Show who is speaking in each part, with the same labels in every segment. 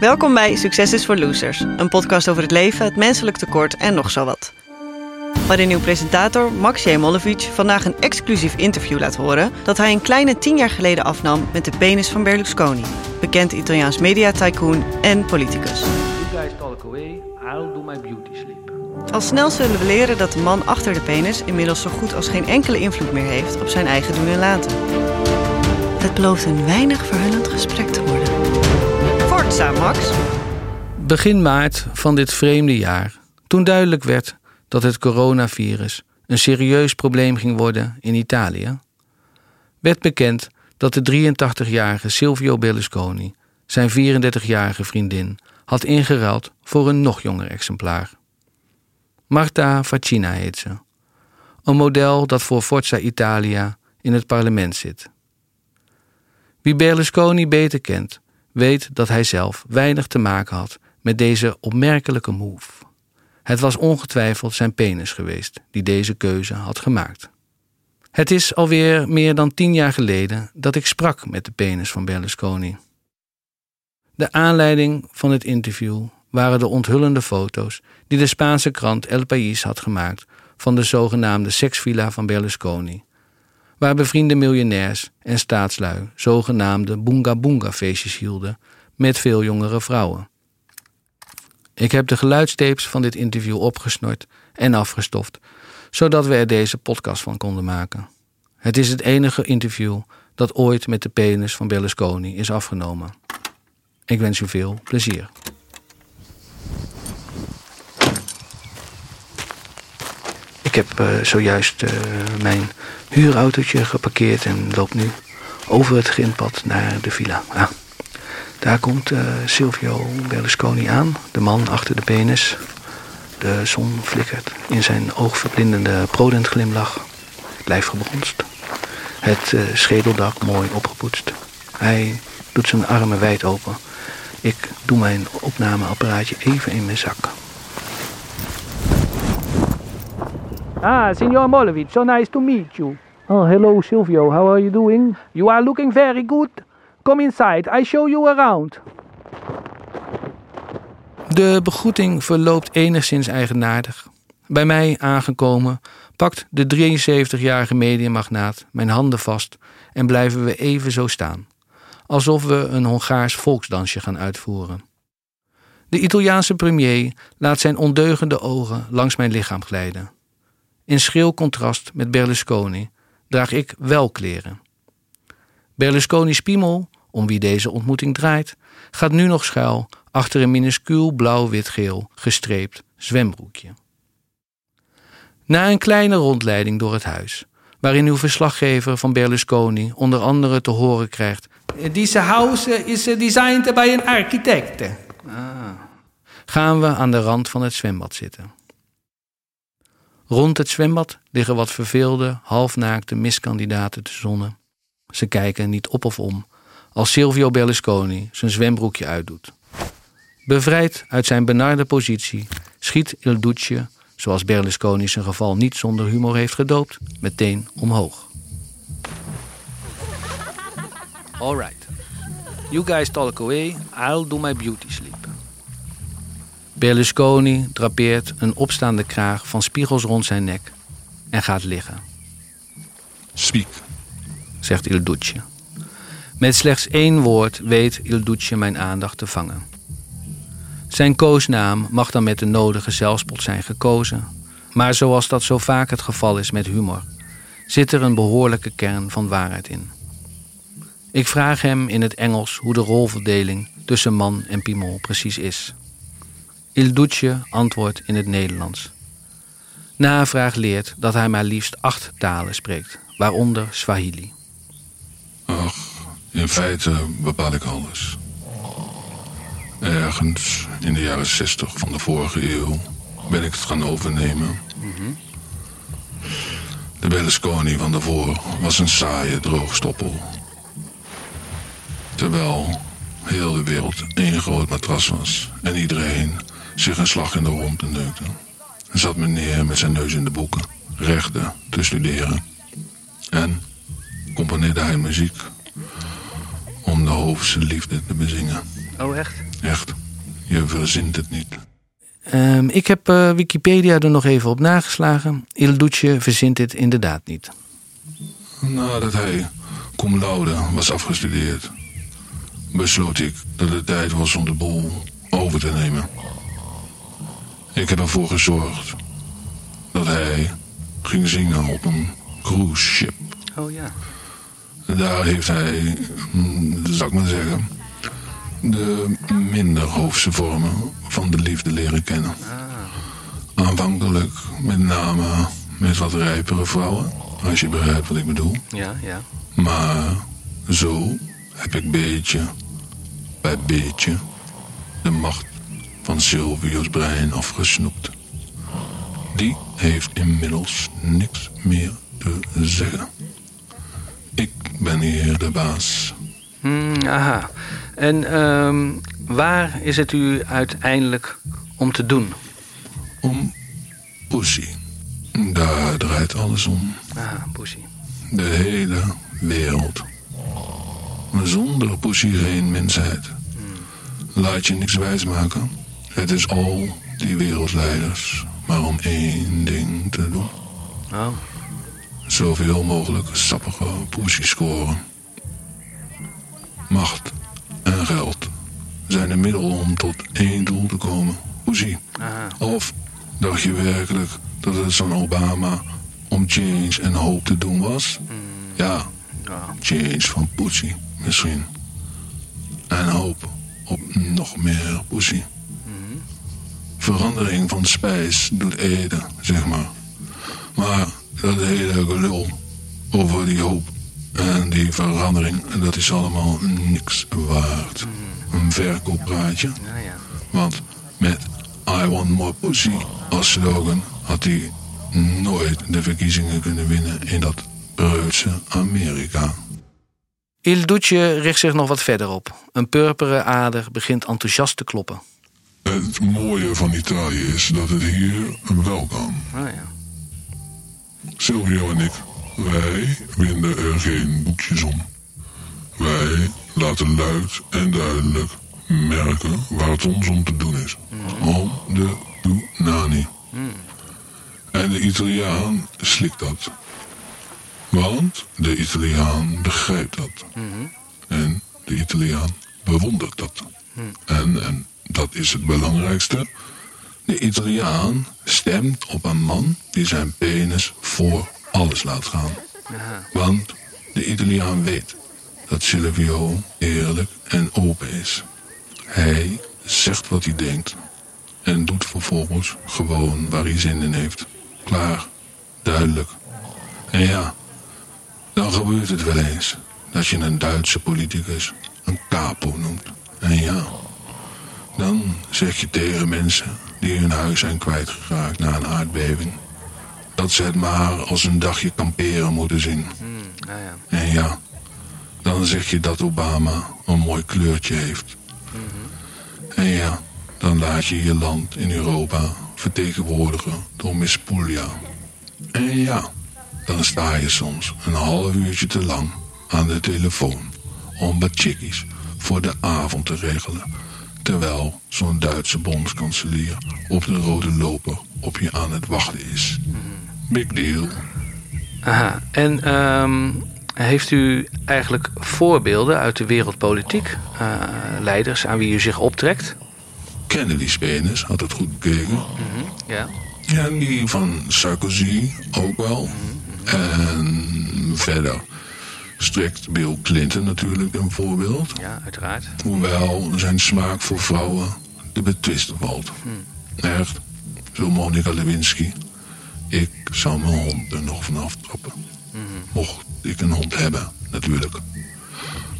Speaker 1: Welkom bij Succes is voor Losers, een podcast over het leven, het menselijk tekort en nog zo wat. Waarin uw presentator Max Jemolevic vandaag een exclusief interview laat horen dat hij een kleine tien jaar geleden afnam met de penis van Berlusconi, bekend Italiaans mediatycoon en politicus.
Speaker 2: You guys talk away, I'll do my beauty sleep.
Speaker 1: Al snel zullen we leren dat de man achter de penis inmiddels zo goed als geen enkele invloed meer heeft op zijn eigen doen en laten. Het belooft een weinig verhullend gesprek te worden. Max.
Speaker 3: Begin maart van dit vreemde jaar, toen duidelijk werd dat het coronavirus een serieus probleem ging worden in Italië, werd bekend dat de 83-jarige Silvio Berlusconi zijn 34-jarige vriendin had ingeruild voor een nog jonger exemplaar. Marta Facina heet ze, een model dat voor Forza Italia in het parlement zit. Wie Berlusconi beter kent, weet dat hij zelf weinig te maken had met deze opmerkelijke move. Het was ongetwijfeld zijn penis geweest die deze keuze had gemaakt. Het is alweer meer dan tien jaar geleden dat ik sprak met de penis van Berlusconi. De aanleiding van het interview waren de onthullende foto's die de Spaanse krant El País had gemaakt van de zogenaamde seksvilla van Berlusconi, waar bevriende miljonairs en staatslui zogenaamde boonga boonga feestjes hielden met veel jongere vrouwen. Ik heb de geluidstapes van dit interview opgesnort en afgestoft, zodat we er deze podcast van konden maken. Het is het enige interview dat ooit met de penis van Berlusconi is afgenomen. Ik wens u veel plezier. Ik heb uh, zojuist uh, mijn huurautootje geparkeerd en loop nu over het grindpad naar de villa. Daar komt uh, Silvio Berlusconi aan, de man achter de penis. De zon flikkert in zijn oogverblindende prodent glimlach. Lijf gebronst. Het schedeldak mooi opgepoetst. Hij doet zijn armen wijd open. Ik doe mijn opnameapparaatje even in mijn zak.
Speaker 2: Ah, Signor Molovic, so nice to meet you. Oh, hello Silvio, how are you doing? You are looking very good. Come inside, I show you around.
Speaker 3: De begroeting verloopt enigszins eigenaardig. Bij mij aangekomen pakt de 73-jarige mediamagnaat mijn handen vast en blijven we even zo staan. Alsof we een Hongaars volksdansje gaan uitvoeren. De Italiaanse premier laat zijn ondeugende ogen langs mijn lichaam glijden. In schril contrast met Berlusconi draag ik wel kleren. Berlusconi's piemel, om wie deze ontmoeting draait, gaat nu nog schuil achter een minuscuul blauw-wit-geel gestreept zwembroekje. Na een kleine rondleiding door het huis, waarin uw verslaggever van Berlusconi onder andere te horen krijgt: Deze huis is designed bij een architect. Ah. Gaan we aan de rand van het zwembad zitten. Rond het zwembad liggen wat verveelde, halfnaakte miskandidaten te zonnen. Ze kijken niet op of om als Silvio Berlusconi zijn zwembroekje uitdoet. Bevrijd uit zijn benarde positie schiet Il Duce, zoals Berlusconi zijn geval niet zonder humor heeft gedoopt, meteen omhoog. Alright. You guys talk away, I'll do my beauty sleep. Berlusconi drapeert een opstaande kraag van spiegels rond zijn nek en gaat liggen.
Speaker 4: Speak,
Speaker 3: zegt Il Duce. Met slechts één woord weet Il Duce mijn aandacht te vangen. Zijn koosnaam mag dan met de nodige zelfspot zijn gekozen, maar zoals dat zo vaak het geval is met humor, zit er een behoorlijke kern van waarheid in. Ik vraag hem in het Engels hoe de rolverdeling tussen man en piemol precies is. Il Duce antwoordt in het Nederlands. Navraag leert dat hij maar liefst acht talen spreekt, waaronder Swahili.
Speaker 4: Ach, in feite bepaal ik alles. Ergens in de jaren zestig van de vorige eeuw ben ik het gaan overnemen. De Berlusconi van daarvoor was een saaie droogstoppel. Terwijl heel de wereld één groot matras was en iedereen zich een slag in de ronde neukte. Zat meneer met zijn neus in de boeken, rechten te studeren. En componeerde hij muziek om de hoofdse liefde te bezingen.
Speaker 3: Oh, echt?
Speaker 4: Echt, je verzint het niet.
Speaker 3: Ehm, ik heb eh, Wikipedia er nog even op nageslagen. Il Duce verzint dit inderdaad niet.
Speaker 4: Nadat hij cum laude was afgestudeerd, besloot ik dat het tijd was om de boel over te nemen. Ik heb ervoor gezorgd dat hij ging zingen op een cruise ship.
Speaker 3: Oh ja.
Speaker 4: Daar heeft hij, hm, zou ik maar zeggen, de minder hoofdse vormen van de liefde leren kennen. Aanvankelijk met name met wat rijpere vrouwen, als je begrijpt wat ik bedoel.
Speaker 3: Ja, ja.
Speaker 4: Maar zo heb ik beetje bij beetje de macht van Silvio's brein afgesnoept. Die heeft inmiddels niks meer te zeggen. Ik ben hier de baas.
Speaker 3: Hmm, aha. En ehm, waar is het u uiteindelijk om te doen?
Speaker 4: Om Pussy. Daar draait alles om.
Speaker 3: Ah, Pussy.
Speaker 4: De hele wereld. Zonder Pussy geen mensheid. Laat je niks wijsmaken. Het is al die wereldleiders maar om één ding te doen.
Speaker 3: Oh.
Speaker 4: Zoveel mogelijk sappige Pussy scoren. Macht en geld zijn een middel om tot één doel te komen.
Speaker 3: Aha.
Speaker 4: Of dacht je werkelijk dat het zo'n Obama om change en hoop te doen was? Ja,
Speaker 3: Ja.
Speaker 4: change van Pussy misschien. En hoop op nog meer Pussy. Verandering van spijs doet eten, zeg maar. Maar dat hele gelul over die hoop en die verandering, dat is allemaal niks waard. Een verkooppraatje.
Speaker 3: Ja, ja.
Speaker 4: Want met I want more pussy als slogan had hij nooit de verkiezingen kunnen winnen in dat preutse Amerika.
Speaker 3: Il Duce richt zich nog wat verder op. Een purperen ader begint enthousiast te kloppen.
Speaker 4: Het mooie van Italië is dat het hier wel kan.
Speaker 3: Ah ja.
Speaker 4: Silvio en ik, wij winden er geen boekjes om. Wij laten luid en duidelijk merken waar het ons om te doen is. Om de Dunani. En de Italiaan slikt dat. Want de Italiaan begrijpt dat. En de Italiaan bewondert dat. En, en dat is het belangrijkste. De Italiaan stemt op een man die zijn penis voor alles laat gaan. Want de Italiaan weet dat Silvio eerlijk en open is. Hij zegt wat hij denkt en doet vervolgens gewoon waar hij zin in heeft. Klaar, duidelijk. En ja, dan gebeurt het wel eens dat je een Duitse politicus een capo noemt. En ja, dan zeg je tegen mensen die hun huis zijn kwijtgeraakt na een aardbeving... dat ze het maar als een dagje kamperen moeten zien.
Speaker 3: Hmm, ja, ja.
Speaker 4: En ja, dan zeg je dat Obama een mooi kleurtje heeft. En ja, dan laat je je land in Europa vertegenwoordigen door Miss Puglia. En ja, dan sta je soms een half uurtje te lang aan de telefoon om wat chickies voor de avond te regelen. Terwijl zo'n Duitse bondskanselier op de rode loper op je aan het wachten is. Big deal.
Speaker 3: Aha. En ehm, heeft u eigenlijk voorbeelden uit de wereldpolitiek? eh, leiders aan wie u zich optrekt?
Speaker 4: Kennedy's penis had het goed bekeken.
Speaker 3: Ja.
Speaker 4: Ja, en die van Sarkozy ook wel. En verder strikt Bill Clinton natuurlijk een voorbeeld.
Speaker 3: Ja, uiteraard.
Speaker 4: Hoewel zijn smaak voor vrouwen te betwisten valt. Echt, zo Monica Lewinsky. Ik zou mijn hond er nog vanaf trappen. Mocht ik een hond hebben, natuurlijk.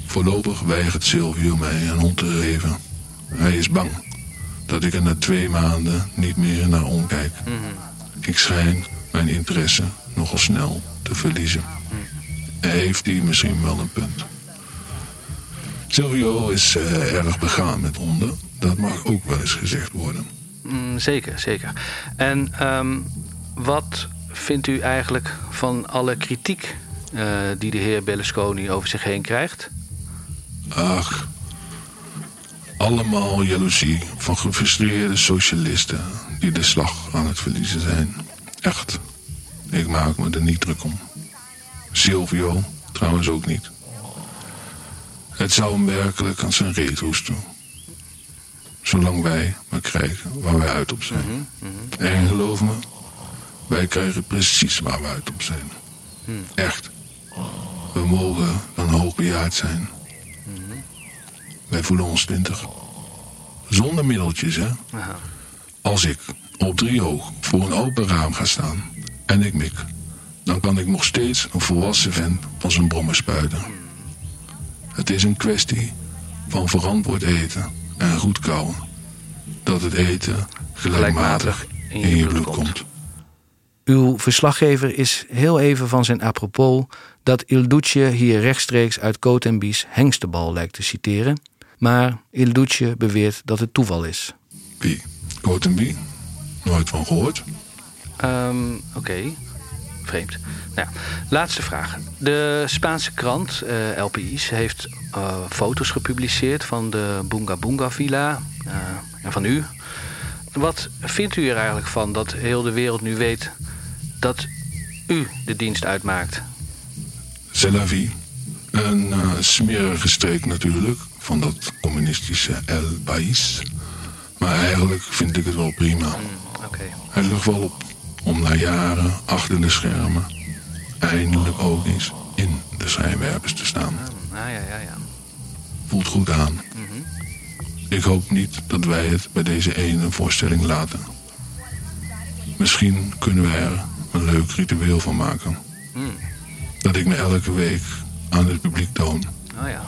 Speaker 4: Voorlopig weigert Silvio mij een hond te geven. Hij is bang dat ik er na twee maanden niet meer naar omkijk. Ik schijn mijn interesse nogal snel te verliezen. Heeft hij misschien wel een punt. Silvio is eh, erg begaan met honden. Dat mag ook wel eens gezegd worden.
Speaker 3: Mm, zeker, zeker. En ehm, wat vindt u eigenlijk van alle kritiek eh, die de heer Berlusconi over zich heen krijgt?
Speaker 4: Ach, Allemaal jaloezie van gefrustreerde socialisten die de slag aan het verliezen zijn. Echt, ik maak me er niet druk om. Silvio trouwens ook niet. Het zou hem werkelijk aan zijn reet hoesten. Zolang wij maar krijgen waar wij uit op zijn. En geloof me, wij krijgen precies waar we uit op zijn. Echt. We mogen dan hoogbejaard zijn. Wij voelen ons twintig. Zonder middeltjes, hè. Als ik op driehoog voor een open raam ga staan en ik mik... dan kan ik nog steeds een volwassen vent van zijn brommen spuiten. Het is een kwestie van verantwoord eten en goed kauwen. Dat het eten gelijkmatig in je bloed komt.
Speaker 3: Uw verslaggever is heel even van zijn apropos dat Il Duce hier rechtstreeks uit Cote hengstebal lijkt te citeren. Maar Il Duce beweert dat het toeval is.
Speaker 4: Wie? Cotenby? Nooit van gehoord.
Speaker 3: Ehm, Oké, vreemd. Nou, laatste vraag. De Spaanse krant uh, El País heeft uh, foto's gepubliceerd van de Bunga Bunga Villa uh, en van u. Wat vindt u er eigenlijk van dat heel de wereld nu weet dat u de dienst uitmaakt?
Speaker 4: C'est la vie. Een smerige streek natuurlijk van dat communistische El País. Maar eigenlijk vind ik het wel prima.
Speaker 3: Mm, okay.
Speaker 4: Wel op om na jaren achter de schermen eindelijk ook eens in de schijnwerpers te staan.
Speaker 3: Ja, ja, ja.
Speaker 4: Voelt goed aan.
Speaker 3: Mm -hmm.
Speaker 4: Ik hoop niet dat wij het bij deze ene voorstelling laten. Misschien kunnen wij er een leuk ritueel van maken.
Speaker 3: Mm.
Speaker 4: Dat ik me elke week aan het publiek toon.
Speaker 3: Oh ja.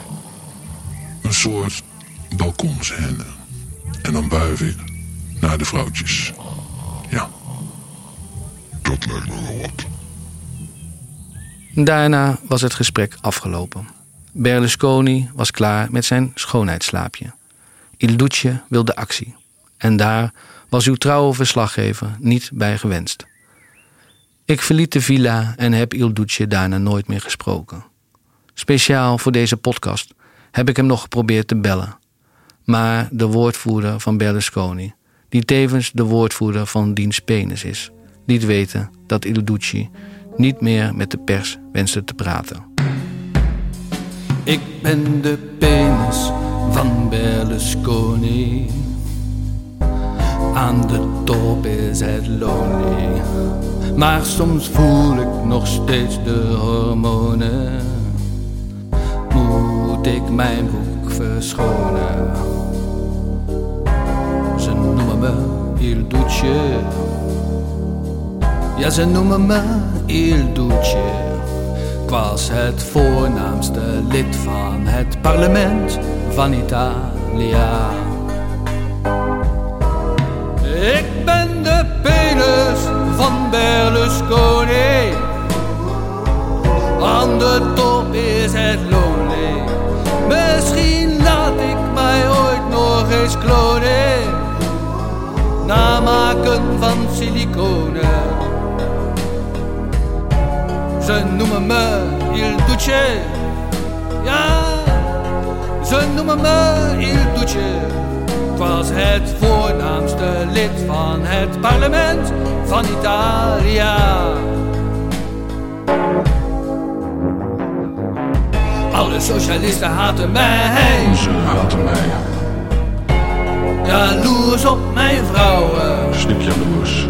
Speaker 4: Een soort balkonscène. En dan buif ik naar de vrouwtjes. Dat lijkt me wel wat.
Speaker 3: Daarna was het gesprek afgelopen. Berlusconi was klaar met zijn schoonheidsslaapje. Il Duce wilde actie. En daar was uw trouwe verslaggever niet bij gewenst. Ik verliet de villa en heb Il Duce daarna nooit meer gesproken. Speciaal voor deze podcast heb ik hem nog geprobeerd te bellen. Maar de woordvoerder van Berlusconi, die tevens de woordvoerder van diens penis is, liet weten dat Il Duce niet meer met de pers wenste te praten. Ik ben de penis van Berlusconi. Aan de top is het lonely. Maar soms voel ik nog steeds de hormonen. Moet ik mijn broek verschonen? Ze noemen me Il Duce. Ja, ze noemen me Il Duce. Ik was het voornaamste lid van het parlement van Italia. Duce. Ja, ze noemen me Il Duce. Ik was het voornaamste lid van het parlement van Italia. Alle socialisten haten mij.
Speaker 4: Ze haten mij.
Speaker 3: Jaloers op mijn vrouwen.
Speaker 4: Snip jaloers.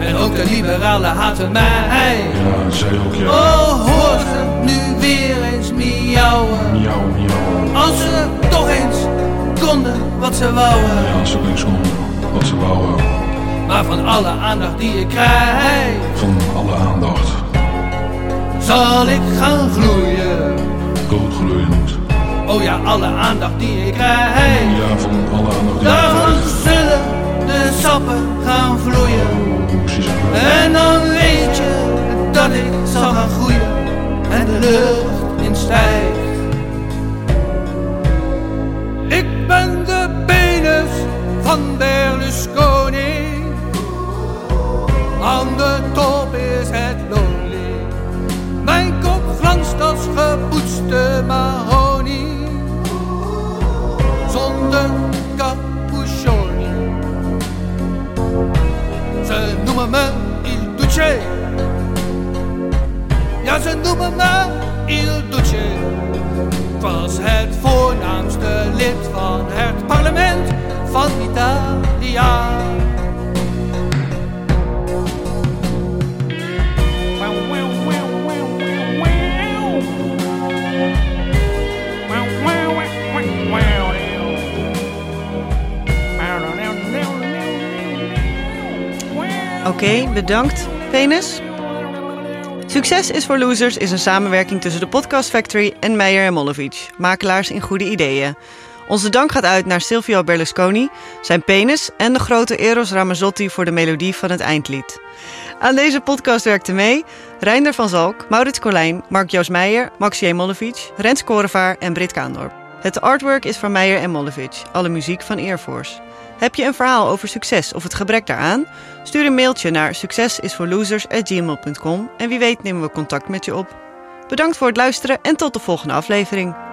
Speaker 3: En ook de liberalen haten mij.
Speaker 4: Ja, zij ook ja.
Speaker 3: Oh, hoor nu weer eens miauwen.
Speaker 4: Miauw, miauw.
Speaker 3: Als ze toch eens konden wat ze wouden.
Speaker 4: Ja, als ze niks konden. Wat ze wouden.
Speaker 3: Maar van alle aandacht die ik krijg,
Speaker 4: Van alle aandacht.
Speaker 3: zal ik gaan gloeien.
Speaker 4: Doodgloeiend.
Speaker 3: Oh ja, alle aandacht die ik krijg,
Speaker 4: Ja, van alle aandacht. die
Speaker 3: daarvan
Speaker 4: ik krijg.
Speaker 3: zullen de sappen gaan vloeien.
Speaker 4: Oh.
Speaker 3: En dan weet je dat ik zal gaan groeien en de lucht in stijgt. Ik ben de penis van Berlusconi. Il Duce. Was het voornaamste lid van het parlement van Italia.
Speaker 1: Oké, bedankt, Penis. Succes is voor Losers is een samenwerking tussen de Podcast Factory en Meijer en Molovic, makelaars in goede ideeën. Onze dank gaat uit naar Silvio Berlusconi, zijn penis en de grote Eros Ramazzotti voor de melodie van het eindlied. Aan deze podcast werkten mee Reinder van Zalk, Maurits Colijn, Mark-Joos Meijer, Maxie Molovic, Rens Korevaar en Brit Kaandorp. Het artwork is van Meijer en Molovic, alle muziek van Airforce. Heb je een verhaal over succes of het gebrek daaraan? Stuur een mailtje naar succesisforlosers.gmail.com en wie weet nemen we contact met je op. Bedankt voor het luisteren en tot de volgende aflevering.